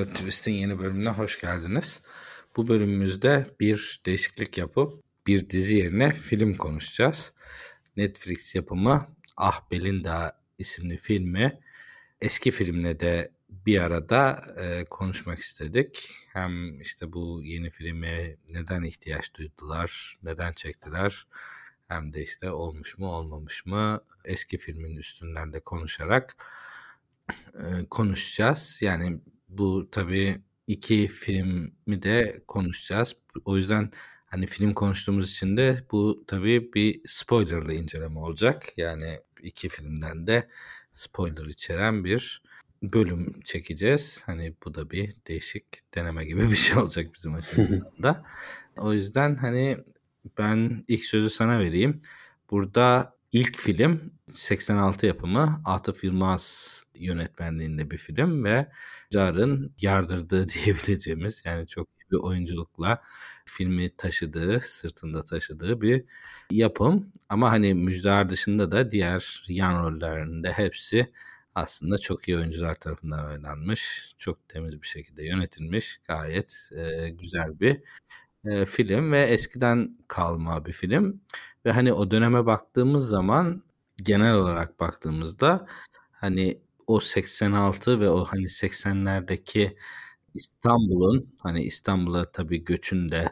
Pilot Twist'in yeni bölümüne hoş geldiniz. Bu bölümümüzde bir değişiklik yapıp bir dizi yerine film konuşacağız. Netflix yapımı Ah Belinda isimli filmi eski filmle de bir arada e, konuşmak istedik. Hem işte bu yeni filme neden ihtiyaç duydular, neden çektiler hem de işte olmuş mu olmamış mı eski filmin üstünden de konuşarak e, konuşacağız. Yani bu tabii iki filmi de konuşacağız. O yüzden hani film konuştuğumuz için de bu tabii bir spoilerlı inceleme olacak. Yani iki filmden de spoiler içeren bir bölüm çekeceğiz. Hani bu da bir değişik deneme gibi bir şey olacak bizim açımızdan da. O yüzden hani ben ilk sözü sana vereyim. Burada ilk film 86 yapımı Atıf Yılmaz yönetmenliğinde bir film ve Car'ın yardırdığı diyebileceğimiz yani çok bir oyunculukla filmi taşıdığı, sırtında taşıdığı bir yapım. Ama hani Müjdar dışında da diğer yan rollerinde hepsi aslında çok iyi oyuncular tarafından oynanmış. Çok temiz bir şekilde yönetilmiş. Gayet e, güzel bir e, film ve eskiden kalma bir film. Ve hani o döneme baktığımız zaman genel olarak baktığımızda hani o 86 ve o hani 80'lerdeki İstanbul'un hani İstanbul'a tabii göçünde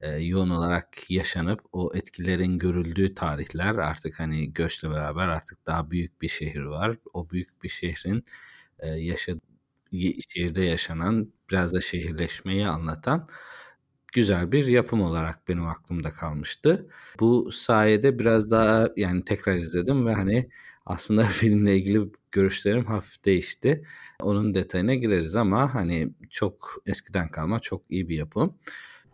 e, yoğun olarak yaşanıp o etkilerin görüldüğü tarihler artık hani göçle beraber artık daha büyük bir şehir var. O büyük bir şehrin e, yaşadığı şehirde yaşanan biraz da şehirleşmeyi anlatan güzel bir yapım olarak benim aklımda kalmıştı. Bu sayede biraz daha yani tekrar izledim ve hani aslında filmle ilgili görüşlerim hafif değişti. Onun detayına gireriz ama hani çok eskiden kalma çok iyi bir yapım.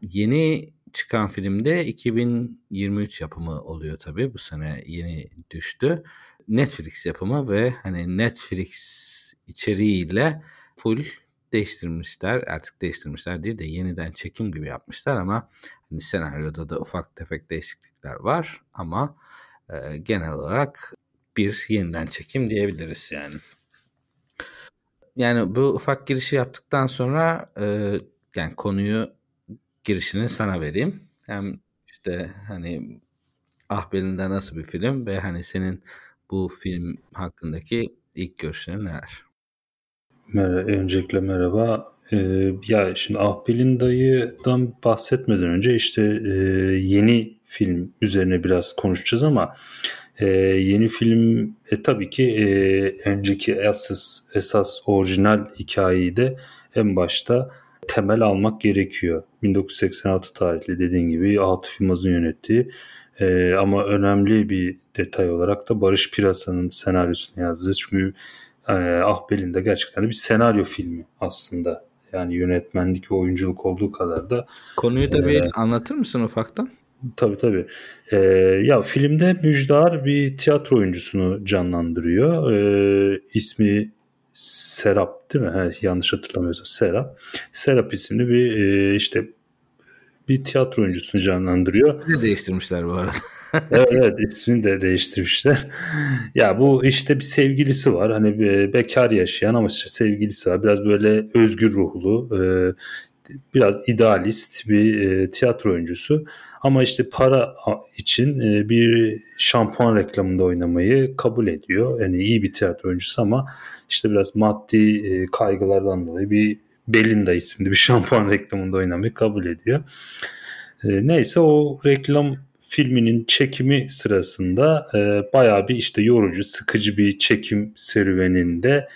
Yeni çıkan filmde 2023 yapımı oluyor tabii. Bu sene yeni düştü. Netflix yapımı ve hani Netflix içeriğiyle full değiştirmişler. Artık değiştirmişler değil de yeniden çekim gibi yapmışlar ama hani senaryoda da ufak tefek değişiklikler var ama e, genel olarak bir yeniden çekim diyebiliriz yani. Yani bu ufak girişi yaptıktan sonra e, yani konuyu girişini sana vereyim. Hem işte hani Ahbel'inde nasıl bir film ve hani senin bu film hakkındaki ilk görüşlerin neler? Merhaba, öncelikle merhaba. Ee, ya şimdi Ahbel'in dayıdan bahsetmeden önce işte e, yeni film üzerine biraz konuşacağız ama e, yeni film e, tabii ki e, önceki esas, esas orijinal hikayeyi de en başta temel almak gerekiyor. 1986 tarihli dediğin gibi Atıf Yılmaz'ın yönettiği e, ama önemli bir detay olarak da Barış Pirasa'nın senaryosunu yazdı. Çünkü e, Ahbel'in de gerçekten de bir senaryo filmi aslında. Yani yönetmenlik ve oyunculuk olduğu kadar da. Konuyu da e, bir anlatır mısın ufaktan? Tabii tabii. Ee, ya filmde Müjdar bir tiyatro oyuncusunu canlandırıyor. Ee, ismi Serap değil mi? He, yanlış hatırlamıyorsam Serap. Serap isimli bir e, işte bir tiyatro oyuncusunu canlandırıyor. Ne değiştirmişler bu arada? evet, evet ismini de değiştirmişler. ya bu işte bir sevgilisi var. Hani bir bekar yaşayan ama işte sevgilisi var. Biraz böyle özgür ruhlu, e, biraz idealist bir e, tiyatro oyuncusu. Ama işte para için e, bir şampuan reklamında oynamayı kabul ediyor. Yani iyi bir tiyatro oyuncusu ama işte biraz maddi e, kaygılardan dolayı bir Belinda isimli bir şampuan reklamında oynamayı kabul ediyor. E, neyse o reklam filminin çekimi sırasında e, bayağı bir işte yorucu, sıkıcı bir çekim serüveninde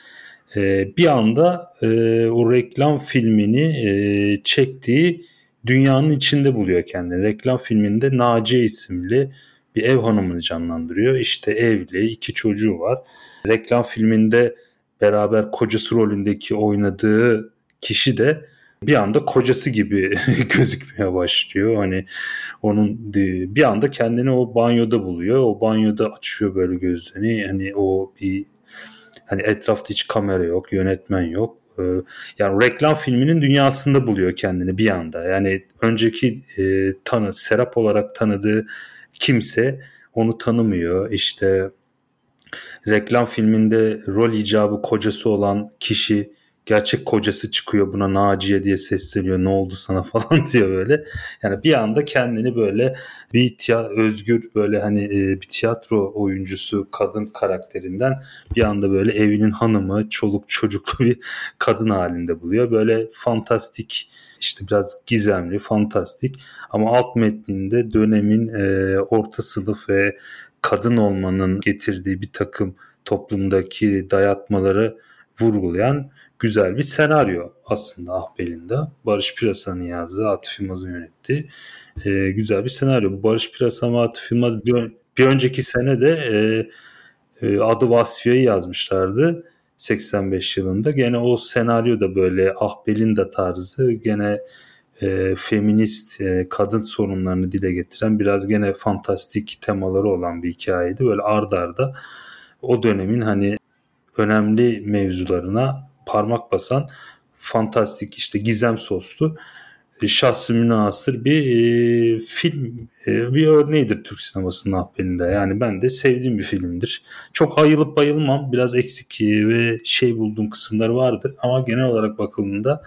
e, bir anda e, o reklam filmini e, çektiği dünyanın içinde buluyor kendini. Reklam filminde Naciye isimli bir ev hanımını canlandırıyor. İşte evli, iki çocuğu var. Reklam filminde beraber kocası rolündeki oynadığı kişi de bir anda kocası gibi gözükmeye başlıyor. Hani onun bir anda kendini o banyoda buluyor. O banyoda açıyor böyle gözlerini. Hani o bir hani etrafta hiç kamera yok, yönetmen yok. Ee, yani reklam filminin dünyasında buluyor kendini bir anda. Yani önceki e, tanı Serap olarak tanıdığı kimse onu tanımıyor. İşte reklam filminde rol icabı kocası olan kişi gerçek kocası çıkıyor buna Naciye diye sesleniyor ne oldu sana falan diyor böyle. Yani bir anda kendini böyle bir tiya özgür böyle hani e, bir tiyatro oyuncusu kadın karakterinden bir anda böyle evinin hanımı çoluk çocuklu bir kadın halinde buluyor. Böyle fantastik işte biraz gizemli, fantastik ama alt metninde dönemin e, orta sınıf ve kadın olmanın getirdiği bir takım toplumdaki dayatmaları vurgulayan güzel bir senaryo aslında Ahbel'inde. Barış Pirasan'ın yazdığı, Atif Yılmaz'ın yönettiği e, güzel bir senaryo. Bu Barış Pirasan ve Atif Yılmaz bir, bir önceki sene de e, e, Adı Vasfiye'yi yazmışlardı 85 yılında. Gene o senaryo da böyle Ahbel'in tarzı gene e, feminist e, kadın sorunlarını dile getiren biraz gene fantastik temaları olan bir hikayeydi. Böyle ard arda o dönemin hani önemli mevzularına parmak basan fantastik işte gizem soslu e, şahsı münasır bir e, film e, bir örneğidir Türk sinemasının ahbelinde. Yani ben de sevdiğim bir filmdir. Çok ayılıp bayılmam. Biraz eksik ve şey bulduğum kısımları vardır. Ama genel olarak bakıldığında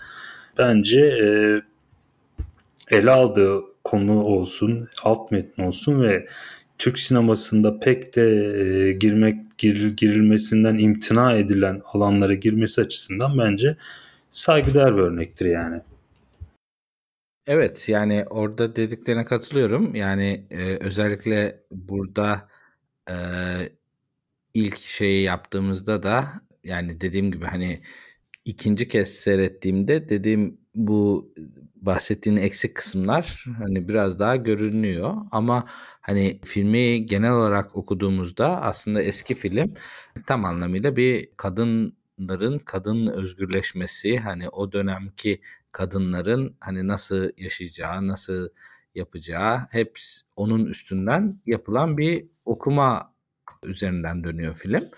bence e, ele aldığı konu olsun, alt metni olsun ve Türk sinemasında pek de e, girmek gir, girilmesinden imtina edilen alanlara girmesi açısından bence saygıdeğer bir örnektir yani. Evet yani orada dediklerine katılıyorum. Yani e, özellikle burada e, ilk şeyi yaptığımızda da yani dediğim gibi hani ikinci kez seyrettiğimde dediğim bu bahsettiğin eksik kısımlar hani biraz daha görünüyor ama hani filmi genel olarak okuduğumuzda aslında eski film tam anlamıyla bir kadınların kadın özgürleşmesi hani o dönemki kadınların hani nasıl yaşayacağı, nasıl yapacağı hep onun üstünden yapılan bir okuma üzerinden dönüyor film.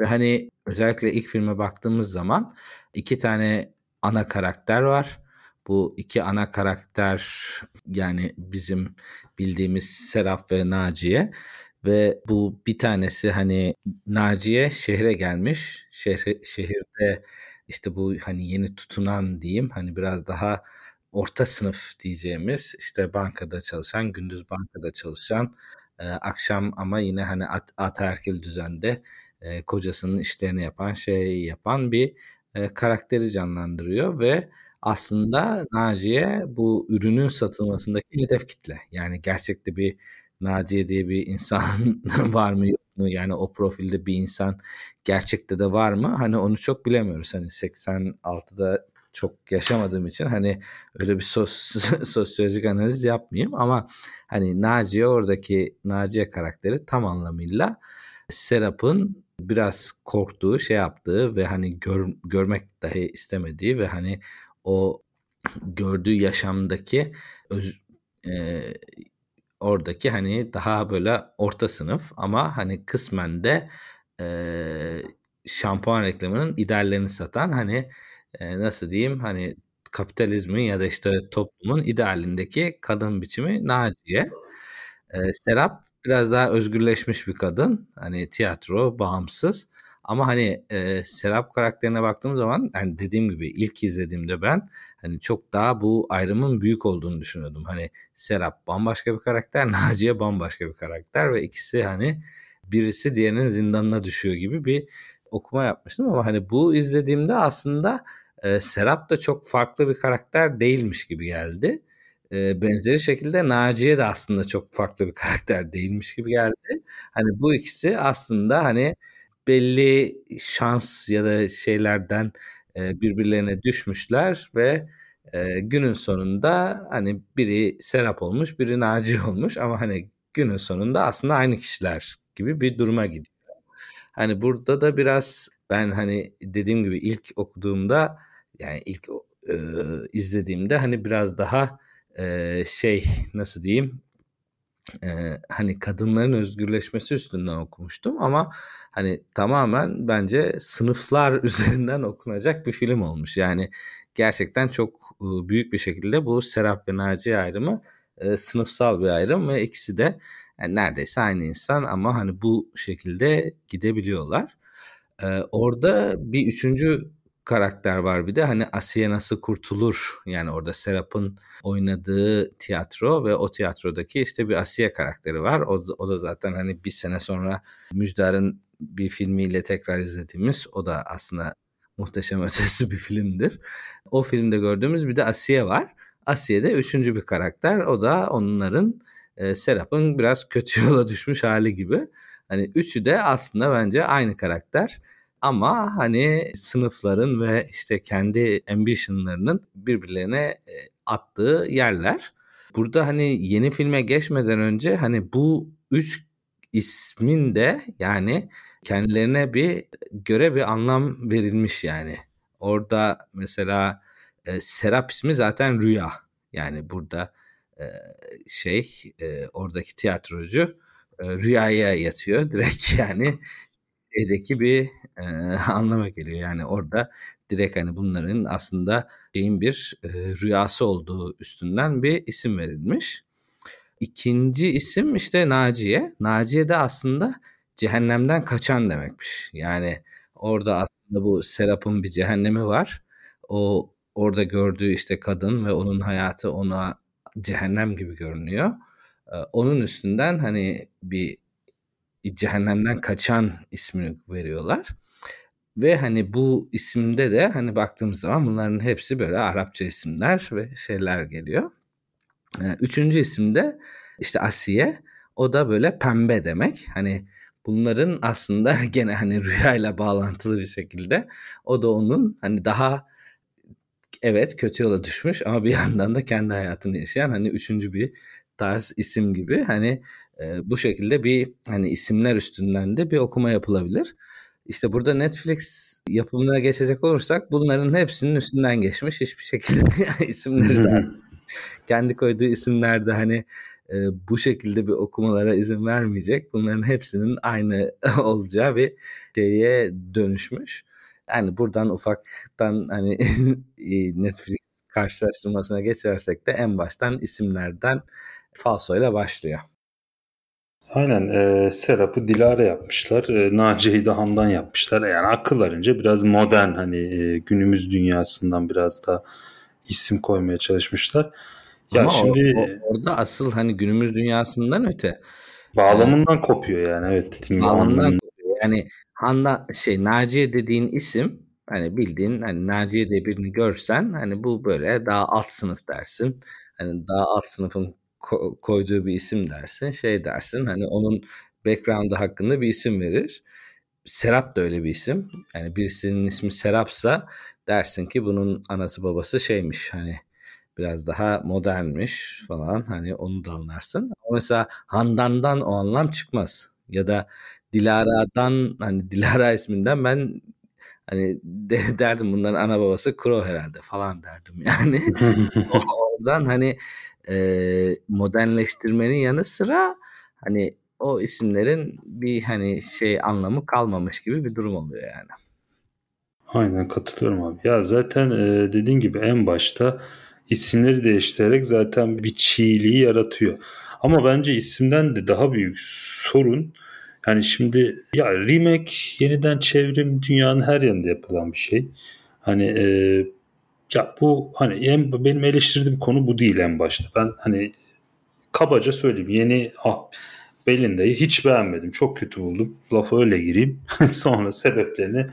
Ve hani özellikle ilk filme baktığımız zaman iki tane ana karakter var. Bu iki ana karakter yani bizim bildiğimiz Serap ve Naciye ve bu bir tanesi hani Naciye şehre gelmiş. Şehre, şehirde işte bu hani yeni tutunan diyeyim hani biraz daha orta sınıf diyeceğimiz işte bankada çalışan, gündüz bankada çalışan, e, akşam ama yine hani at, ataerkil düzende e, kocasının işlerini yapan, şey yapan bir e, karakteri canlandırıyor ve aslında Naciye bu ürünün satılmasındaki hedef kitle. Yani gerçekte bir Naciye diye bir insan var mı yok mu? Yani o profilde bir insan gerçekte de var mı? Hani onu çok bilemiyoruz. Hani 86'da çok yaşamadığım için hani öyle bir sos, sosyolojik analiz yapmayayım ama hani Naciye oradaki Naciye karakteri tam anlamıyla Serap'ın biraz korktuğu, şey yaptığı ve hani gör, görmek dahi istemediği ve hani o gördüğü yaşamdaki öz, e, oradaki hani daha böyle orta sınıf ama hani kısmen de e, şampuan reklamının ideallerini satan hani e, nasıl diyeyim hani kapitalizmin ya da işte toplumun idealindeki kadın biçimi Naciye. E, Serap biraz daha özgürleşmiş bir kadın. Hani tiyatro, bağımsız. Ama hani e, Serap karakterine baktığım zaman hani dediğim gibi ilk izlediğimde ben hani çok daha bu ayrımın büyük olduğunu düşünüyordum. Hani Serap bambaşka bir karakter, Naciye bambaşka bir karakter ve ikisi hani birisi diğerinin zindanına düşüyor gibi bir okuma yapmıştım ama hani bu izlediğimde aslında e, Serap da çok farklı bir karakter değilmiş gibi geldi. E, benzeri şekilde Naciye de aslında çok farklı bir karakter değilmiş gibi geldi. Hani bu ikisi aslında hani belli şans ya da şeylerden e, birbirlerine düşmüşler ve e, günün sonunda hani biri Serap olmuş, biri Naci olmuş ama hani günün sonunda aslında aynı kişiler gibi bir duruma gidiyor. Hani burada da biraz ben hani dediğim gibi ilk okuduğumda yani ilk e, izlediğimde hani biraz daha e, şey nasıl diyeyim e, hani kadınların özgürleşmesi üstünden okumuştum ama hani tamamen bence sınıflar üzerinden okunacak bir film olmuş. Yani gerçekten çok e, büyük bir şekilde bu Serap ve Naciye ayrımı e, sınıfsal bir ayrım ve ikisi de yani neredeyse aynı insan ama hani bu şekilde gidebiliyorlar. E, orada bir üçüncü karakter var bir de hani Asiye nasıl kurtulur yani orada Serap'ın oynadığı tiyatro ve o tiyatrodaki işte bir Asiye karakteri var. O, o da zaten hani bir sene sonra Müjdar'ın bir filmiyle tekrar izlediğimiz o da aslında muhteşem ötesi bir filmdir. O filmde gördüğümüz bir de Asiye var. Asiye de üçüncü bir karakter. O da onların e, Serap'ın biraz kötü yola düşmüş hali gibi. Hani üçü de aslında bence aynı karakter. Ama hani sınıfların ve işte kendi ambitionlarının birbirlerine e, attığı yerler. Burada hani yeni filme geçmeden önce hani bu üç ismin de yani kendilerine bir göre bir anlam verilmiş yani. Orada mesela e, Serap ismi zaten rüya. Yani burada e, şey e, oradaki tiyatrocu e, rüyaya yatıyor direkt yani şeydeki bir e, anlama geliyor. Yani orada direkt hani bunların aslında şeyin bir e, rüyası olduğu üstünden bir isim verilmiş. İkinci isim işte Naciye. Naciye de aslında cehennemden kaçan demekmiş. Yani orada aslında bu Serap'ın bir cehennemi var. O orada gördüğü işte kadın ve onun hayatı ona cehennem gibi görünüyor. Ee, onun üstünden hani bir cehennemden kaçan ismini veriyorlar. Ve hani bu isimde de hani baktığımız zaman bunların hepsi böyle Arapça isimler ve şeyler geliyor. Ee, üçüncü isimde işte Asiye. O da böyle pembe demek. Hani bunların aslında gene hani rüyayla bağlantılı bir şekilde o da onun hani daha evet kötü yola düşmüş ama bir yandan da kendi hayatını yaşayan hani üçüncü bir tarz isim gibi hani e, bu şekilde bir hani isimler üstünden de bir okuma yapılabilir. İşte burada Netflix yapımına geçecek olursak bunların hepsinin üstünden geçmiş hiçbir şekilde isimleri de kendi koyduğu isimlerde hani e, bu şekilde bir okumalara izin vermeyecek. Bunların hepsinin aynı olacağı bir şeye dönüşmüş. Yani buradan ufaktan hani Netflix karşılaştırmasına geçersek de en baştan isimlerden falso ile başlıyor. Aynen e, Serap'ı Dilara yapmışlar. E, Naciye'yi de Handan yapmışlar. Yani akıllarınca biraz modern hani e, günümüz dünyasından biraz da isim koymaya çalışmışlar. Ya Ama şimdi o, o, orada asıl hani günümüz dünyasından öte bağlamından yani, kopuyor yani evet. Bağlamından kopuyor. Yani Handa şey Naciye dediğin isim hani bildiğin hani Naciye diye birini görsen hani bu böyle daha alt sınıf dersin. Hani daha alt sınıfın ko- koyduğu bir isim dersin. Şey dersin hani onun background'ı hakkında bir isim verir. Serap da öyle bir isim. Yani birisinin ismi Serapsa dersin ki bunun anası babası şeymiş hani biraz daha modernmiş falan hani onu da anlarsın. Ama mesela Handan'dan o anlam çıkmaz. Ya da Dilara'dan hani Dilara isminden ben hani de, derdim bunların ana babası Kro herhalde falan derdim yani. Oradan hani e, modernleştirmenin yanı sıra hani o isimlerin bir hani şey anlamı kalmamış gibi bir durum oluyor yani. Aynen katılıyorum abi. Ya zaten e, dediğin gibi en başta isimleri değiştirerek zaten bir çiğliği yaratıyor. Ama bence isimden de daha büyük sorun yani şimdi ya remake yeniden çevrim dünyanın her yerinde yapılan bir şey. Hani e, ya bu hani en, benim eleştirdiğim konu bu değil en başta. Ben hani kabaca söyleyeyim yeni ah, Belinde'yi hiç beğenmedim. Çok kötü buldum. Lafı öyle gireyim. Sonra sebeplerini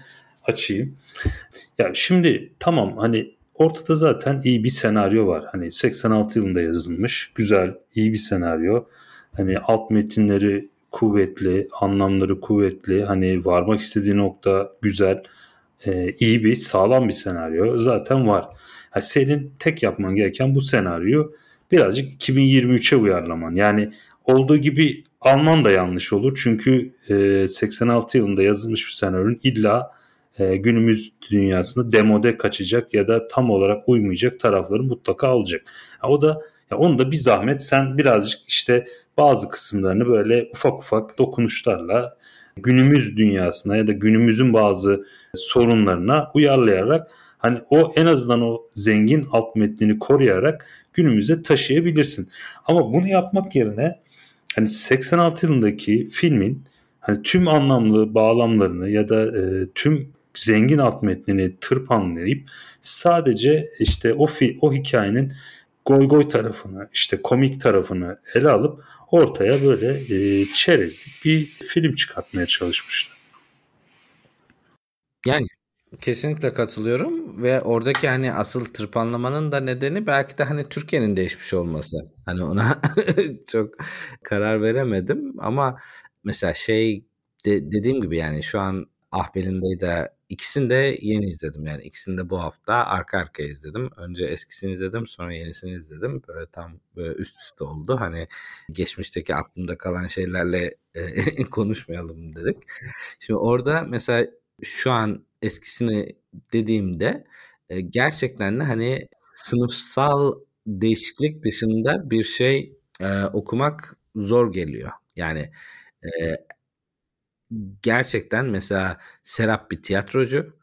açayım. Ya şimdi tamam hani ortada zaten iyi bir senaryo var. Hani 86 yılında yazılmış. Güzel, iyi bir senaryo. Hani alt metinleri kuvvetli, anlamları kuvvetli. Hani varmak istediği nokta güzel, e, iyi bir, sağlam bir senaryo zaten var. Yani senin tek yapman gereken bu senaryo birazcık 2023'e uyarlaman. Yani olduğu gibi Alman da yanlış olur. Çünkü e, 86 yılında yazılmış bir senaryonun illa e, günümüz dünyasında demode kaçacak ya da tam olarak uymayacak tarafları mutlaka olacak. Yani o da ya onu da bir zahmet sen birazcık işte bazı kısımlarını böyle ufak ufak dokunuşlarla günümüz dünyasına ya da günümüzün bazı sorunlarına uyarlayarak hani o en azından o zengin alt metnini koruyarak günümüze taşıyabilirsin. Ama bunu yapmak yerine hani 86 yılındaki filmin hani tüm anlamlı bağlamlarını ya da e, tüm zengin alt metnini tırpanlayıp sadece işte o fi, o hikayenin goy goy tarafını işte komik tarafını ele alıp ortaya böyle e, çerezlik bir film çıkartmaya çalışmışlar. Yani kesinlikle katılıyorum ve oradaki hani asıl tırpanlamanın da nedeni belki de hani Türkiye'nin değişmiş olması. Hani ona çok karar veremedim ama mesela şey de, dediğim gibi yani şu an Ahbel'indeyi de ikisini de yeni izledim. Yani ikisini de bu hafta arka arkaya izledim. Önce eskisini izledim sonra yenisini izledim. Böyle tam böyle üst üste oldu. Hani geçmişteki aklımda kalan şeylerle e, konuşmayalım dedik. Şimdi orada mesela şu an eskisini dediğimde e, gerçekten de hani sınıfsal değişiklik dışında bir şey e, okumak zor geliyor. Yani gerçekten mesela Serap bir tiyatrocu.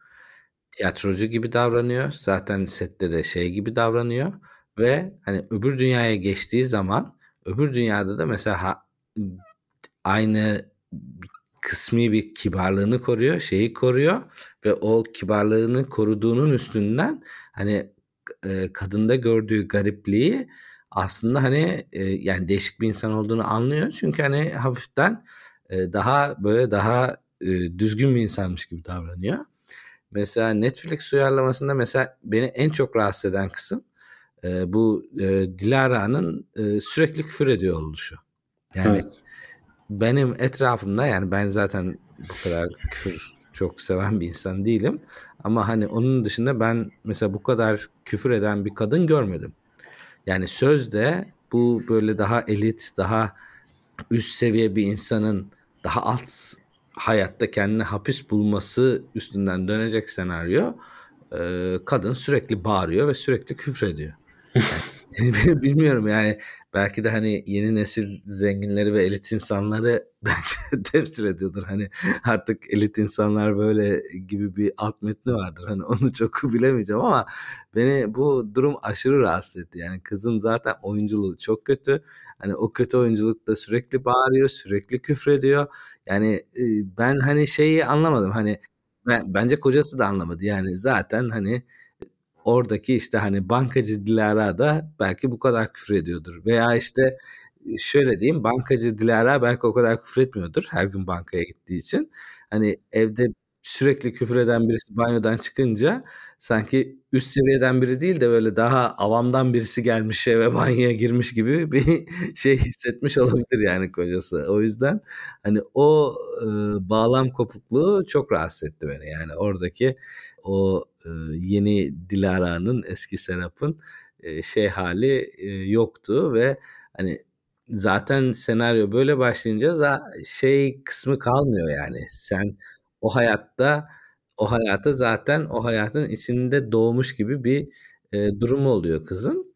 Tiyatrocu gibi davranıyor. Zaten sette de şey gibi davranıyor ve hani öbür dünyaya geçtiği zaman öbür dünyada da mesela ha, aynı kısmi bir kibarlığını koruyor, şeyi koruyor ve o kibarlığını koruduğunun üstünden hani e, kadında gördüğü garipliği aslında hani e, yani değişik bir insan olduğunu anlıyor. Çünkü hani hafiften e, daha böyle daha e, düzgün bir insanmış gibi davranıyor. Mesela Netflix uyarlamasında mesela beni en çok rahatsız eden kısım e, bu e, Dilara'nın e, sürekli küfür ediyor oluşu. Yani evet. benim etrafımda yani ben zaten bu kadar küfür çok seven bir insan değilim. Ama hani onun dışında ben mesela bu kadar küfür eden bir kadın görmedim. Yani sözde bu böyle daha elit, daha üst seviye bir insanın daha alt hayatta kendine hapis bulması üstünden dönecek senaryo kadın sürekli bağırıyor ve sürekli küfrediyor. Yani, bilmiyorum yani belki de hani yeni nesil zenginleri ve elit insanları bence temsil ediyordur. Hani artık elit insanlar böyle gibi bir alt metni vardır. Hani onu çok bilemeyeceğim ama beni bu durum aşırı rahatsız etti. Yani kızın zaten oyunculuğu çok kötü. Hani o kötü oyunculukta sürekli bağırıyor, sürekli küfrediyor. Yani ben hani şeyi anlamadım. Hani ben, bence kocası da anlamadı. Yani zaten hani oradaki işte hani bankacı Dilara da belki bu kadar küfür ediyordur. Veya işte şöyle diyeyim bankacı Dilara belki o kadar küfür etmiyordur her gün bankaya gittiği için. Hani evde sürekli küfür eden birisi banyodan çıkınca sanki üst seviyeden biri değil de böyle daha avamdan birisi gelmiş eve banyoya girmiş gibi bir şey hissetmiş olabilir yani kocası. O yüzden hani o e, bağlam kopukluğu çok rahatsız etti beni. Yani oradaki o e, yeni Dilara'nın eski Serap'ın e, şey hali e, yoktu ve hani zaten senaryo böyle başlayınca şey kısmı kalmıyor yani. Sen o hayatta o hayata zaten o hayatın içinde doğmuş gibi bir e, durumu oluyor kızın.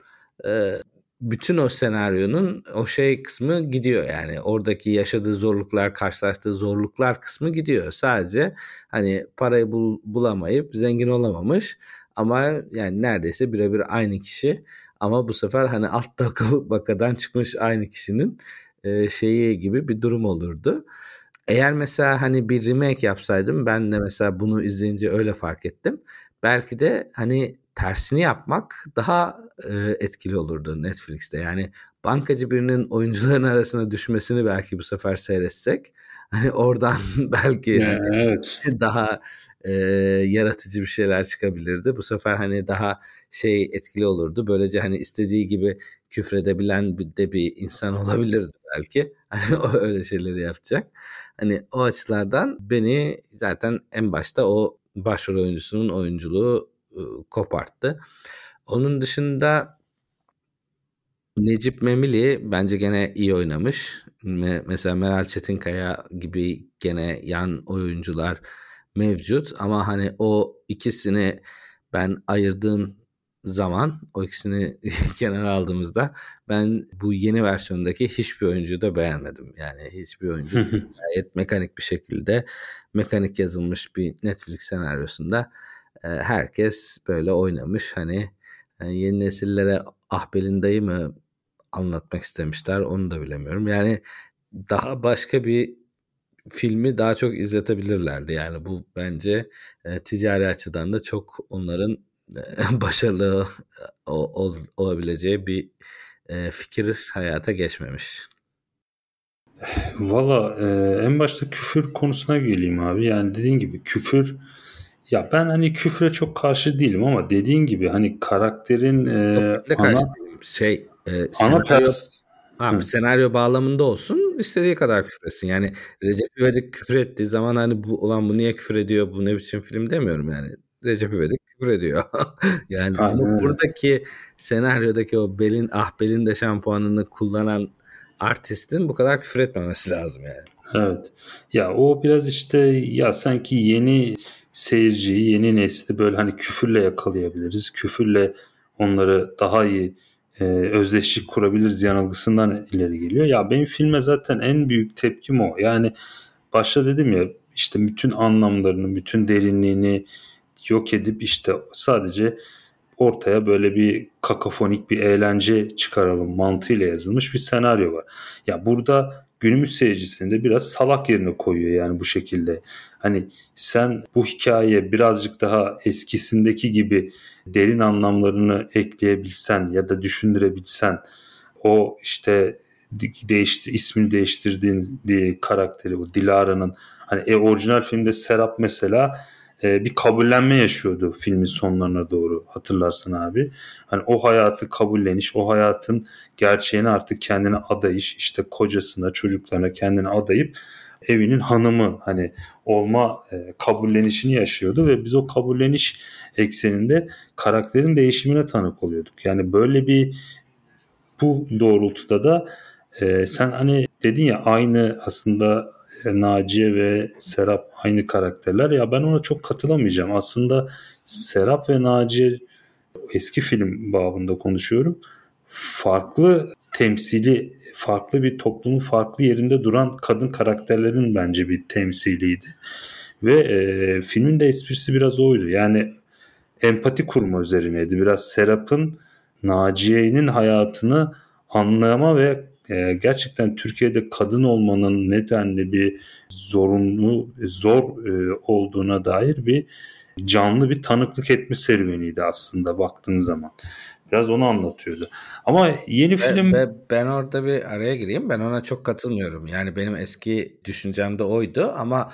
Bütün o senaryonun o şey kısmı gidiyor yani oradaki yaşadığı zorluklar karşılaştığı zorluklar kısmı gidiyor sadece hani parayı bul, bulamayıp zengin olamamış ama yani neredeyse birebir aynı kişi ama bu sefer hani alt tabakadan çıkmış aynı kişinin e, şeyi gibi bir durum olurdu. Eğer mesela hani bir remake yapsaydım ben de mesela bunu izleyince öyle fark ettim. Belki de hani tersini yapmak daha e, etkili olurdu Netflix'te. Yani bankacı birinin oyuncuların arasına düşmesini belki bu sefer seyretsek hani oradan belki yani, evet. daha e, yaratıcı bir şeyler çıkabilirdi. Bu sefer hani daha şey etkili olurdu. Böylece hani istediği gibi küfredebilen bir de bir insan olabilirdi belki. Hani o öyle şeyleri yapacak. Hani o açılardan beni zaten en başta o başrol oyuncusunun oyunculuğu koparttı. Onun dışında Necip Memili bence gene iyi oynamış. Mesela Meral Çetinkaya gibi gene yan oyuncular mevcut ama hani o ikisini ben ayırdığım zaman o ikisini kenara aldığımızda ben bu yeni versiyondaki hiçbir oyuncuyu da beğenmedim. Yani hiçbir oyuncu gayet mekanik bir şekilde mekanik yazılmış bir Netflix senaryosunda e, herkes böyle oynamış. Hani e, yeni nesillere Ahbel'in dayı mı anlatmak istemişler onu da bilemiyorum. Yani daha başka bir filmi daha çok izletebilirlerdi. Yani bu bence e, ticari açıdan da çok onların e, başarılı olabileceği bir fikir hayata geçmemiş. Valla en başta küfür konusuna geleyim abi. Yani dediğin gibi küfür ya ben hani küfre çok karşı değilim ama dediğin gibi hani karakterin e, ana şey e, ana pers Ha, senaryo bağlamında olsun istediği kadar küfretsin. Yani Recep İvedik küfür ettiği zaman hani bu olan bu niye küfür ediyor bu ne biçim film demiyorum yani. Recep İvedik küfür ediyor. yani Aynen. ama buradaki senaryodaki o belin ah belin de şampuanını kullanan artistin bu kadar küfür etmemesi lazım yani. Evet. Ya o biraz işte ya sanki yeni seyirciyi, yeni nesli böyle hani küfürle yakalayabiliriz. Küfürle onları daha iyi e, özdeşlik kurabiliriz yanılgısından ileri geliyor. Ya benim filme zaten en büyük tepkim o. Yani başta dedim ya işte bütün anlamlarını, bütün derinliğini yok edip işte sadece ortaya böyle bir kakafonik bir eğlence çıkaralım mantığıyla yazılmış bir senaryo var. Ya burada günümüz seyircisini de biraz salak yerine koyuyor yani bu şekilde. Hani sen bu hikayeye birazcık daha eskisindeki gibi derin anlamlarını ekleyebilsen ya da düşündürebilsen o işte değişti ismini değiştirdiğin diye karakteri bu Dilara'nın hani e, orijinal filmde Serap mesela e, bir kabullenme yaşıyordu filmin sonlarına doğru hatırlarsan abi. Hani o hayatı kabulleniş, o hayatın gerçeğini artık kendine adayış, işte kocasına, çocuklarına kendine adayıp evinin hanımı hani olma e, kabullenişini yaşıyordu ve biz o kabulleniş ekseninde karakterin değişimine tanık oluyorduk. Yani böyle bir bu doğrultuda da e, sen hani dedin ya aynı aslında Naciye ve Serap aynı karakterler. Ya ben ona çok katılamayacağım. Aslında Serap ve Naciye eski film babında konuşuyorum. Farklı temsili, farklı bir toplumun farklı yerinde duran kadın karakterlerin bence bir temsiliydi. Ve e, filmin de esprisi biraz oydu. Yani empati kurma üzerineydi. Biraz Serap'ın Naciye'nin hayatını anlama ve e, gerçekten Türkiye'de kadın olmanın nedenli bir zorunlu, zor e, olduğuna dair bir canlı bir tanıklık etme serüveniydi aslında baktığın zaman. Biraz onu anlatıyordu. Ama yeni ve, film... Ve ben orada bir araya gireyim. Ben ona çok katılmıyorum. Yani benim eski düşüncem de oydu ama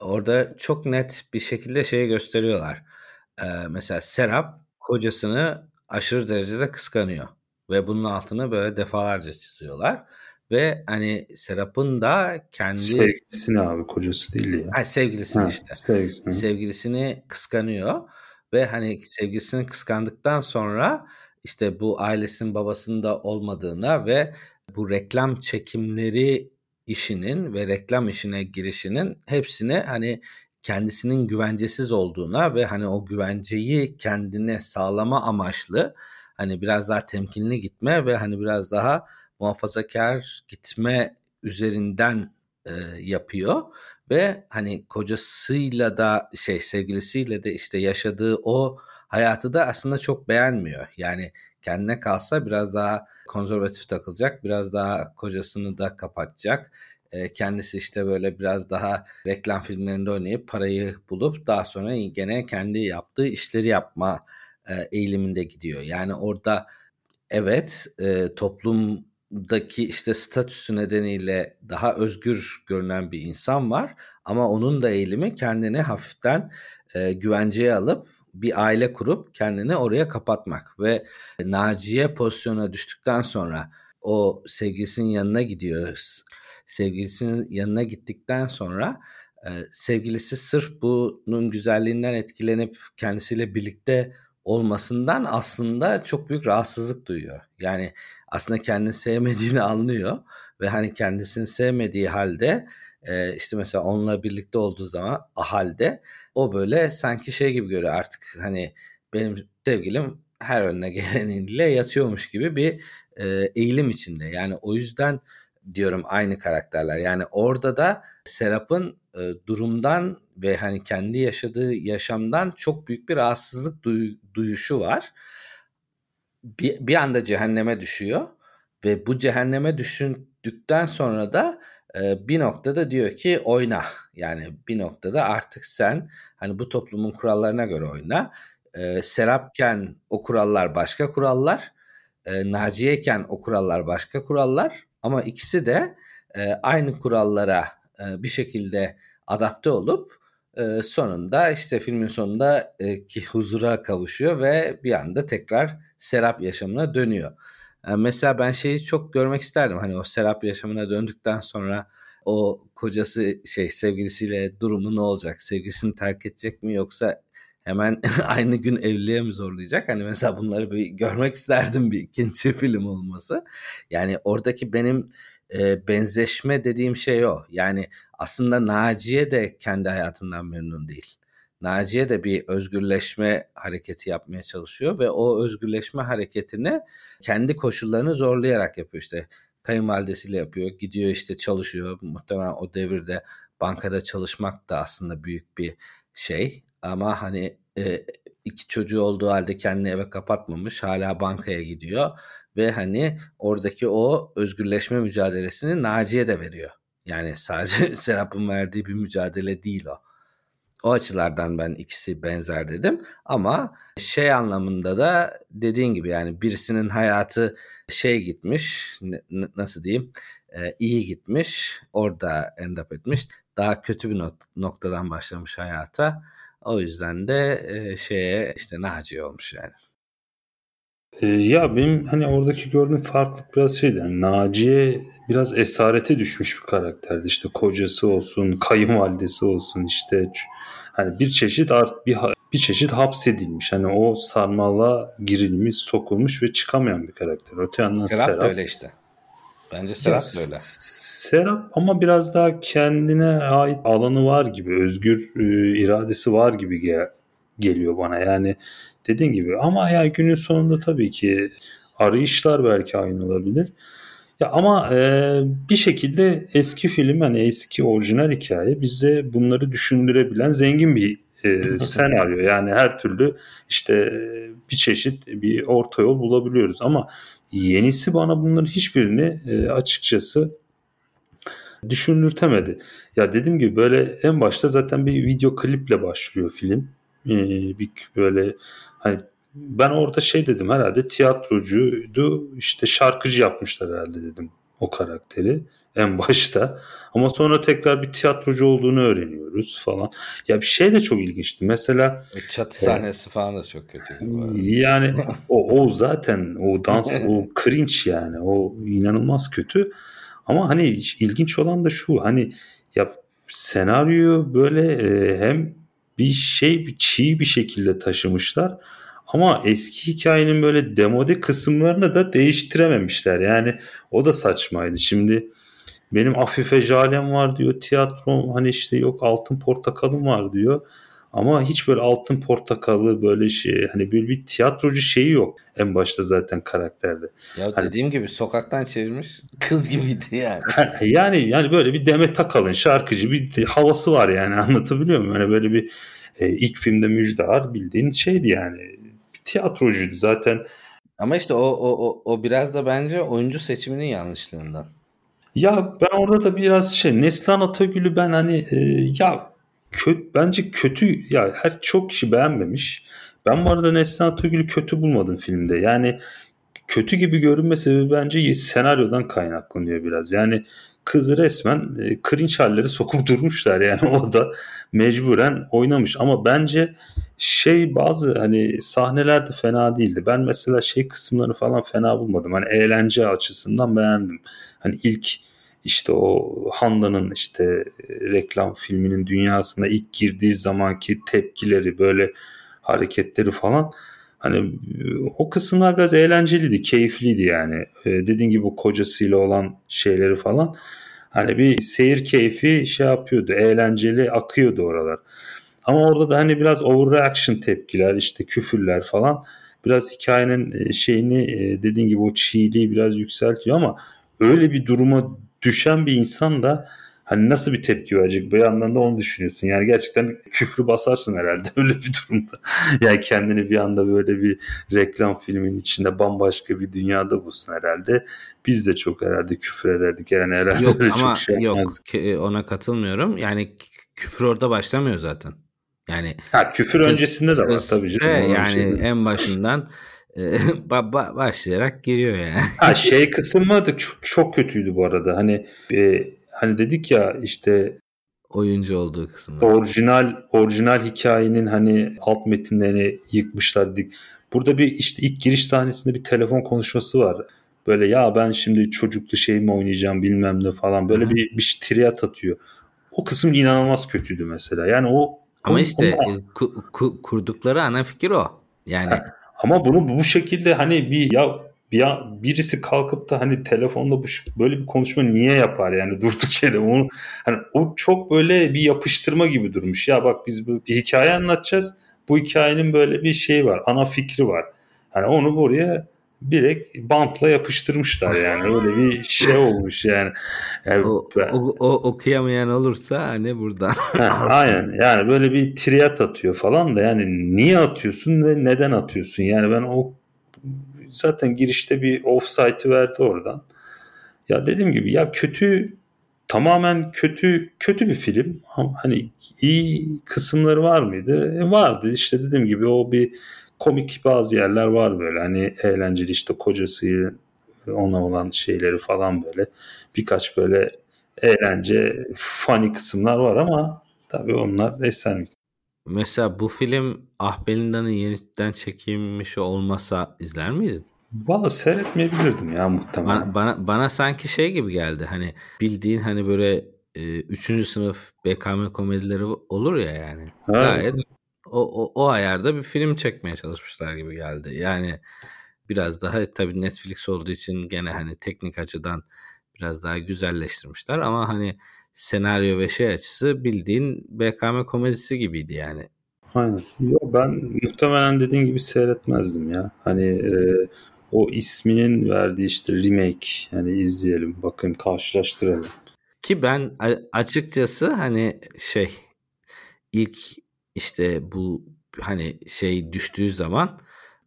orada çok net bir şekilde şeyi gösteriyorlar. Ee, mesela Serap kocasını aşırı derecede kıskanıyor. Ve bunun altını böyle defalarca çiziyorlar. Ve hani Serap'ın da kendi... Sevgilisini abi kocası değil ya. Ha, sevgilisini ha, işte. Sevgilisini. sevgilisini kıskanıyor. Ve hani sevgilisini kıskandıktan sonra işte bu ailesinin babasının da olmadığına ve bu reklam çekimleri işinin ve reklam işine girişinin hepsini hani kendisinin güvencesiz olduğuna ve hani o güvenceyi kendine sağlama amaçlı hani biraz daha temkinli gitme ve hani biraz daha muhafazakar gitme üzerinden e, yapıyor ve hani kocasıyla da şey sevgilisiyle de işte yaşadığı o hayatı da aslında çok beğenmiyor. Yani kendine kalsa biraz daha konservatif takılacak, biraz daha kocasını da kapatacak. E, kendisi işte böyle biraz daha reklam filmlerinde oynayıp parayı bulup daha sonra gene kendi yaptığı işleri yapma e, eğiliminde gidiyor. Yani orada evet e, toplumdaki işte statüsü nedeniyle daha özgür görünen bir insan var ama onun da eğilimi kendini hafiften e, güvenceye alıp bir aile kurup kendini oraya kapatmak ve Naciye pozisyona düştükten sonra o sevgilisinin yanına gidiyor. Sevgilisinin yanına gittikten sonra sevgilisi sırf bunun güzelliğinden etkilenip kendisiyle birlikte olmasından aslında çok büyük rahatsızlık duyuyor. Yani aslında kendini sevmediğini anlıyor ve hani kendisini sevmediği halde e, işte mesela onunla birlikte olduğu zaman halde o böyle sanki şey gibi görüyor artık hani benim sevgilim her önüne geleniyle yatıyormuş gibi bir e, eğilim içinde. Yani o yüzden diyorum aynı karakterler. Yani orada da Serap'ın e, durumdan ve hani kendi yaşadığı yaşamdan çok büyük bir rahatsızlık duy, duyuşu var. Bir, bir anda cehenneme düşüyor ve bu cehenneme düşündükten sonra da e, bir noktada diyor ki oyna. Yani bir noktada artık sen hani bu toplumun kurallarına göre oyna. E, Serapken o kurallar başka kurallar. E, Naciye'ken o kurallar başka kurallar. Ama ikisi de e, aynı kurallara e, bir şekilde adapte olup e, sonunda işte filmin sonunda e, ki huzura kavuşuyor ve bir anda tekrar Serap yaşamına dönüyor. Mesela ben şeyi çok görmek isterdim. Hani o Serap yaşamına döndükten sonra o kocası şey sevgilisiyle durumu ne olacak? Sevgilisini terk edecek mi yoksa hemen aynı gün evliliğe mi zorlayacak? Hani mesela bunları bir görmek isterdim bir ikinci film olması. Yani oradaki benim e, benzeşme dediğim şey o. Yani aslında Naciye de kendi hayatından memnun değil. Naciye de bir özgürleşme hareketi yapmaya çalışıyor ve o özgürleşme hareketini kendi koşullarını zorlayarak yapıyor işte. Kayınvalidesiyle yapıyor, gidiyor işte çalışıyor. Muhtemelen o devirde bankada çalışmak da aslında büyük bir şey. Ama hani e, iki çocuğu olduğu halde kendini eve kapatmamış, hala bankaya gidiyor ve hani oradaki o özgürleşme mücadelesini Naciye de veriyor. Yani sadece Serap'ın verdiği bir mücadele değil o. O açılardan ben ikisi benzer dedim. Ama şey anlamında da dediğin gibi yani birisinin hayatı şey gitmiş nasıl diyeyim e, iyi gitmiş orada end up etmiş. Daha kötü bir noktadan başlamış hayata. O yüzden de e, şeye işte Naci olmuş yani. E, ya benim hani oradaki gördüğüm farklılık biraz şeydi. Yani Naciye biraz esarete düşmüş bir karakterdi. İşte kocası olsun, kayınvalidesi olsun işte hani bir çeşit art bir bir çeşit hapsedilmiş. Hani o sarmala girilmiş, sokulmuş ve çıkamayan bir karakter. Öte yandan Serap, Serap öyle işte. Bence Serap ya, böyle. Serap ama biraz daha kendine ait alanı var gibi, özgür e, iradesi var gibi geliyor bana. Yani dediğin gibi ama ya günün sonunda tabii ki arayışlar belki aynı olabilir. Ya ama e, bir şekilde eski film hani eski orijinal hikaye bize bunları düşündürebilen zengin bir e, senaryo. Yani her türlü işte bir çeşit bir orta yol bulabiliyoruz ama yenisi bana bunların hiçbirini e, açıkçası düşündürtemedi. Ya dediğim gibi böyle en başta zaten bir video kliple başlıyor film. Ee, bir böyle hani ben orada şey dedim herhalde tiyatrocuydu işte şarkıcı yapmışlar herhalde dedim o karakteri en başta. Ama sonra tekrar bir tiyatrocu olduğunu öğreniyoruz falan. Ya bir şey de çok ilginçti. Mesela çatı sahnesi e, falan da çok kötü. Yani o, o zaten o dans o cringe yani o inanılmaz kötü. Ama hani ilginç olan da şu hani ya senaryo böyle e, hem bir şey bir çiğ bir şekilde taşımışlar. Ama eski hikayenin böyle demode kısımlarını da değiştirememişler. Yani o da saçmaydı. Şimdi benim Afife Jalem var diyor. Tiyatro hani işte yok altın portakalım var diyor. Ama hiç böyle altın portakalı böyle şey hani böyle bir tiyatrocu şeyi yok en başta zaten karakterde. Ya hani, dediğim gibi sokaktan çevirmiş kız gibiydi yani. yani yani böyle bir Demet Akalın şarkıcı bir havası var yani anlatabiliyor muyum? Hani böyle bir e, ilk filmde Müjdar bildiğin şeydi yani tiyatrocuydu zaten. Ama işte o, o, o, o biraz da bence oyuncu seçiminin yanlışlığından. Ya ben orada da biraz şey Neslihan Atagül'ü ben hani e, ya kötü bence kötü ya her çok kişi beğenmemiş. Ben bu arada Neslihan Atagül'ü kötü bulmadım filmde. Yani kötü gibi görünme sebebi bence senaryodan kaynaklanıyor biraz. Yani kızı resmen e, cringe halleri sokup durmuşlar yani o da mecburen oynamış ama bence şey bazı hani sahneler de fena değildi. Ben mesela şey kısımları falan fena bulmadım. Hani eğlence açısından beğendim. Hani ilk işte o Handa'nın işte reklam filminin dünyasında ilk girdiği zamanki tepkileri böyle hareketleri falan hani o kısımlar biraz eğlenceliydi, keyifliydi yani. Ee, dediğin gibi kocasıyla olan şeyleri falan hani bir seyir keyfi şey yapıyordu, eğlenceli akıyordu oralar. Ama orada da hani biraz overreaction tepkiler, işte küfürler falan biraz hikayenin e, şeyini e, dediğin gibi o çiğliği biraz yükseltiyor ama öyle bir duruma düşen bir insan da Hani nasıl bir tepki verecek bir yandan da onu düşünüyorsun. Yani gerçekten küfrü basarsın herhalde öyle bir durumda. yani kendini bir anda böyle bir reklam filminin içinde bambaşka bir dünyada bulsun herhalde. Biz de çok herhalde küfür ederdik yani herhalde yok, öyle ama çok şey yok yapmazdık. e, ona katılmıyorum. Yani küfür orada başlamıyor zaten. Yani ha, küfür öncesinde de var tabii canım. Yani en başından ba- ba- başlayarak giriyor yani. Ha şey kısım vardı çok, çok kötüydü bu arada. Hani e, hani dedik ya işte oyuncu olduğu kısım. Orijinal orijinal hikayenin hani alt metinlerini yıkmışlar dedik. Burada bir işte ilk giriş sahnesinde bir telefon konuşması var. Böyle ya ben şimdi çocuklu şey mi oynayacağım bilmem ne falan. Böyle Hı-hı. bir bir triyat atıyor. O kısım inanılmaz kötüydü mesela. Yani o ama işte ama... Ku, ku, kurdukları ana fikir o. Yani ha, ama bunu bu şekilde hani bir ya bir birisi kalkıp da hani telefonda bu böyle bir konuşma niye yapar yani durduk yere onu hani o çok böyle bir yapıştırma gibi durmuş. Ya bak biz bir hikaye anlatacağız. Bu hikayenin böyle bir şey var. Ana fikri var. Hani onu buraya direkt bantla yapıştırmışlar yani öyle bir şey olmuş yani. yani o, ben... o, o okuyamayan olursa hani buradan. aynen yani böyle bir triyat atıyor falan da yani niye atıyorsun ve neden atıyorsun yani ben o zaten girişte bir offsite'ı verdi oradan. Ya dediğim gibi ya kötü tamamen kötü kötü bir film. Hani iyi kısımları var mıydı? E vardı. İşte dediğim gibi o bir komik bazı yerler var böyle. Hani eğlenceli işte kocası ona olan şeyleri falan böyle. Birkaç böyle eğlence funny kısımlar var ama tabii onlar eser Mesela bu film Ah Belinda'nın yeniden çekilmiş olmasa izler miydin? Valla seyretmeyebilirdim ya muhtemelen. Bana, bana, bana sanki şey gibi geldi. Hani bildiğin hani böyle e, üçüncü sınıf BKM komedileri olur ya yani. Evet. Gayet o, o, o ayarda bir film çekmeye çalışmışlar gibi geldi. Yani biraz daha tabii Netflix olduğu için gene hani teknik açıdan biraz daha güzelleştirmişler ama hani senaryo ve şey açısı bildiğin BKM komedisi gibiydi yani. Aynen. Yo, ben muhtemelen dediğin gibi seyretmezdim ya. Hani e, o isminin verdiği işte remake yani izleyelim bakayım karşılaştıralım. Ki ben açıkçası hani şey ilk işte bu hani şey düştüğü zaman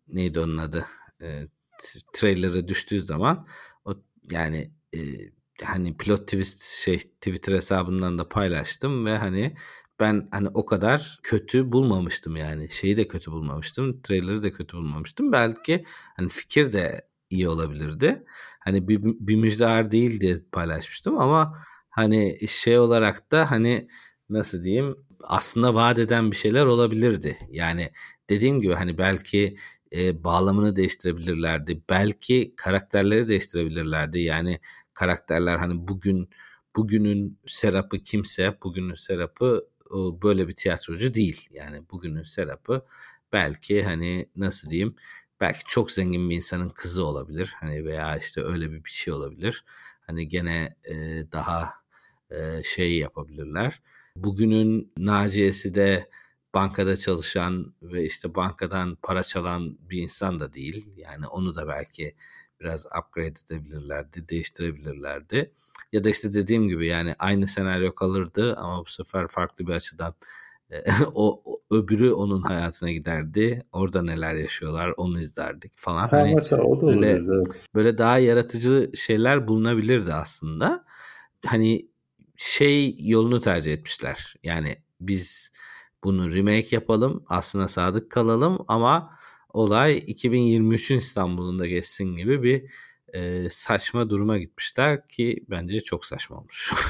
neydi onun adı e, trailer'ı düştüğü zaman o yani e, hani pilot twist şey Twitter hesabından da paylaştım ve hani ben hani o kadar kötü bulmamıştım yani. Şeyi de kötü bulmamıştım. Trailer'ı da kötü bulmamıştım. Belki hani fikir de iyi olabilirdi. Hani bir, bir müjdear değil diye paylaşmıştım ama hani şey olarak da hani nasıl diyeyim aslında vaat eden bir şeyler olabilirdi. Yani dediğim gibi hani belki e, bağlamını değiştirebilirlerdi. Belki karakterleri değiştirebilirlerdi. Yani karakterler hani bugün bugünün Serap'ı kimse bugünün Serap'ı böyle bir tiyatrocu değil. Yani bugünün Serap'ı belki hani nasıl diyeyim belki çok zengin bir insanın kızı olabilir. Hani veya işte öyle bir bir şey olabilir. Hani gene e, daha e, şey yapabilirler. Bugünün Naciye'si de bankada çalışan ve işte bankadan para çalan bir insan da değil. Yani onu da belki biraz upgrade edebilirlerdi, değiştirebilirlerdi. Ya da işte dediğim gibi yani aynı senaryo kalırdı ama bu sefer farklı bir açıdan e, o, o öbürü onun hayatına giderdi. Orada neler yaşıyorlar onu izlerdik falan. Ha, hani mesela o da böyle, böyle daha yaratıcı şeyler bulunabilirdi aslında. Hani şey yolunu tercih etmişler. Yani biz bunu remake yapalım, aslına sadık kalalım ama olay 2023'ün İstanbul'unda geçsin gibi bir e, saçma duruma gitmişler ki bence çok saçma olmuş.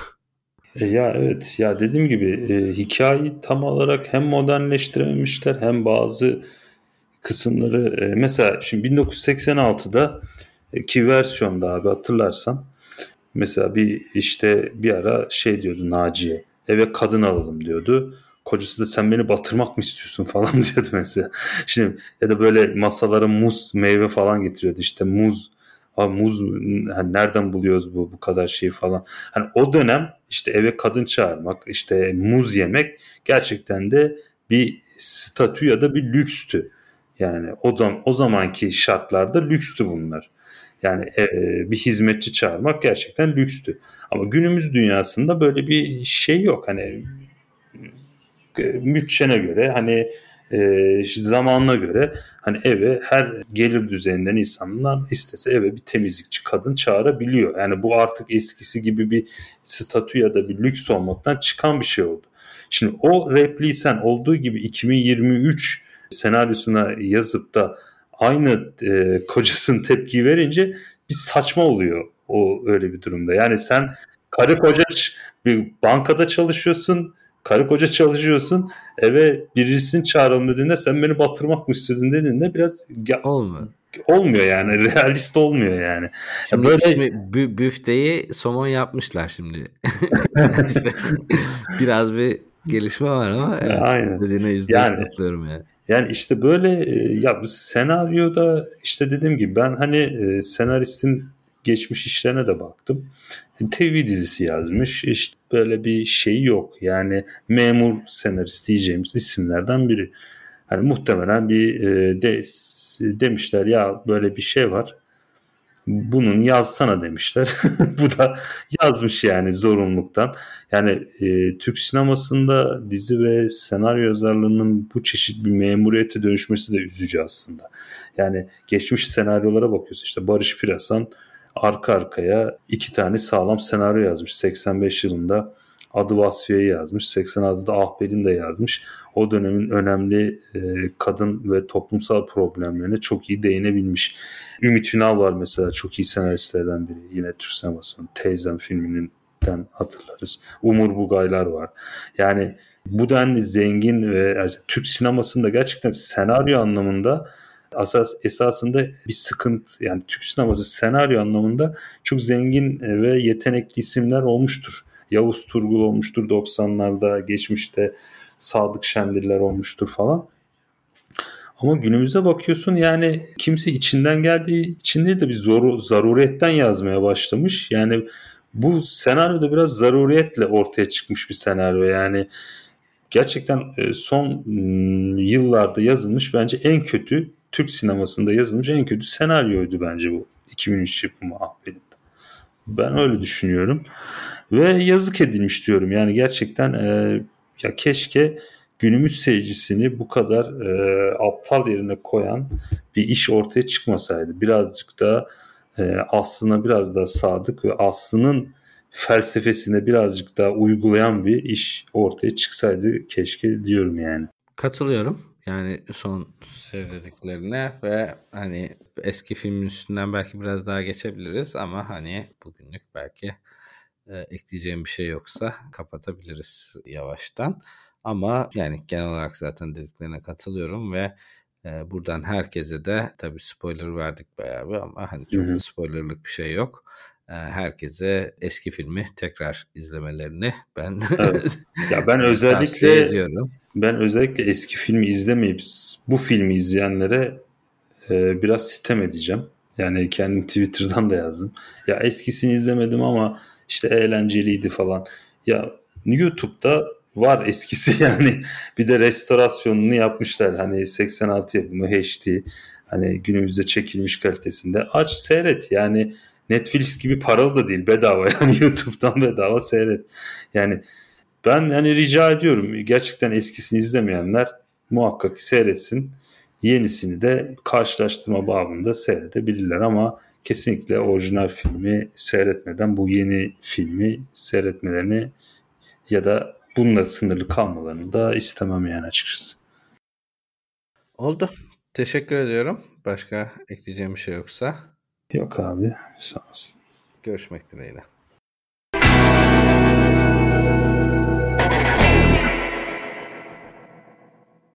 E, ya evet ya dediğim gibi e, hikayeyi tam olarak hem modernleştirememişler hem bazı kısımları e, mesela şimdi 1986'da e, ki versiyonda abi hatırlarsan mesela bir işte bir ara şey diyordu Naciye eve kadın alalım diyordu. Kocası da sen beni batırmak mı istiyorsun falan diyordu mesela. Şimdi ya da böyle masalara muz meyve falan getiriyordu işte muz Abi muz hani nereden buluyoruz bu bu kadar şey falan. Hani o dönem işte eve kadın çağırmak, işte muz yemek gerçekten de bir statü ya da bir lükstü. Yani o zaman o zamanki şartlarda lükstü bunlar. Yani e, bir hizmetçi çağırmak gerçekten lükstü. Ama günümüz dünyasında böyle bir şey yok. Hani bütçene göre hani e, zamanına göre hani eve her gelir düzeyinden insanlar istese eve bir temizlikçi kadın çağırabiliyor. Yani bu artık eskisi gibi bir statü ya da bir lüks olmaktan çıkan bir şey oldu. Şimdi o repliği sen olduğu gibi 2023 senaryosuna yazıp da aynı e, kocasının tepki verince bir saçma oluyor o öyle bir durumda. Yani sen karı koca bir bankada çalışıyorsun karı koca çalışıyorsun eve birisini çağıralım dediğinde sen beni batırmak mı istedin dediğinde biraz olmuyor. Olmuyor yani realist olmuyor yani. Şimdi, böyle... şimdi bü- büfteyi somon yapmışlar şimdi. biraz bir gelişme var ama evet, Aynen. dediğine yüzde yani, katılıyorum yani. Yani işte böyle e, ya bu senaryoda işte dediğim gibi ben hani e, senaristin geçmiş işlerine de baktım. TV dizisi yazmış. İşte böyle bir şey yok. Yani memur senarist diyeceğimiz isimlerden biri. Hani muhtemelen bir e, de, demişler ya böyle bir şey var. Bunun yazsana demişler. Bu da yazmış yani zorunluluktan. Yani e, Türk sinemasında dizi ve senaryo yazarlığının bu çeşit bir memuriyete dönüşmesi de üzücü aslında. Yani geçmiş senaryolara bakıyorsun işte Barış Pirasan arka arkaya iki tane sağlam senaryo yazmış. 85 yılında Adı Vasfiye'yi yazmış. 86'da Ahber'in de yazmış. O dönemin önemli e, kadın ve toplumsal problemlerine çok iyi değinebilmiş. Ümit Ünal var mesela çok iyi senaristlerden biri. Yine Türk sinemasının Teyzem filminden hatırlarız. Umur Bugaylar var. Yani bu denli zengin ve yani Türk sinemasında gerçekten senaryo anlamında asas esasında bir sıkıntı yani Türk sineması senaryo anlamında çok zengin ve yetenekli isimler olmuştur. Yavuz Turgul olmuştur 90'larda geçmişte Sadık Şendiller olmuştur falan. Ama günümüze bakıyorsun yani kimse içinden geldiği için değil de bir zor, zaruriyetten yazmaya başlamış. Yani bu senaryo da biraz zaruriyetle ortaya çıkmış bir senaryo. Yani gerçekten e, son yıllarda yazılmış bence en kötü Türk sinemasında yazılmış en kötü senaryoydu bence bu 2003 yapımı Ahbel'in. Ben öyle düşünüyorum. Ve yazık edilmiş diyorum. Yani gerçekten e, ya keşke günümüz seyircisini bu kadar e, aptal yerine koyan bir iş ortaya çıkmasaydı. Birazcık da e, aslına biraz daha sadık ve aslının felsefesine birazcık daha uygulayan bir iş ortaya çıksaydı keşke diyorum yani. Katılıyorum. Yani son söylediklerine ve hani eski filmin üstünden belki biraz daha geçebiliriz ama hani bugünlük belki e, ekleyeceğim bir şey yoksa kapatabiliriz yavaştan. Ama yani genel olarak zaten dediklerine katılıyorum ve e, buradan herkese de tabii spoiler verdik bayağı bir ama hani çok da spoilerlık bir şey yok. E, herkese eski filmi tekrar izlemelerini ben evet. ya ben özellikle ediyorum. ben özellikle eski filmi izlemeyip bu filmi izleyenlere e, biraz sitem edeceğim. Yani kendim Twitter'dan da yazdım. Ya eskisini izlemedim ama işte eğlenceliydi falan. Ya YouTube'da var eskisi yani. Bir de restorasyonunu yapmışlar. Hani 86 yapımı HD. Hani günümüzde çekilmiş kalitesinde. Aç seyret yani Netflix gibi paralı da değil bedava yani YouTube'dan bedava seyret. Yani ben yani rica ediyorum gerçekten eskisini izlemeyenler muhakkak seyretsin. Yenisini de karşılaştırma babında seyredebilirler ama kesinlikle orijinal filmi seyretmeden bu yeni filmi seyretmelerini ya da bununla sınırlı kalmalarını da istemem yani açıkçası. Oldu. Teşekkür ediyorum. Başka ekleyeceğim bir şey yoksa. Yok abi. Sağ olsun. Görüşmek dileğiyle.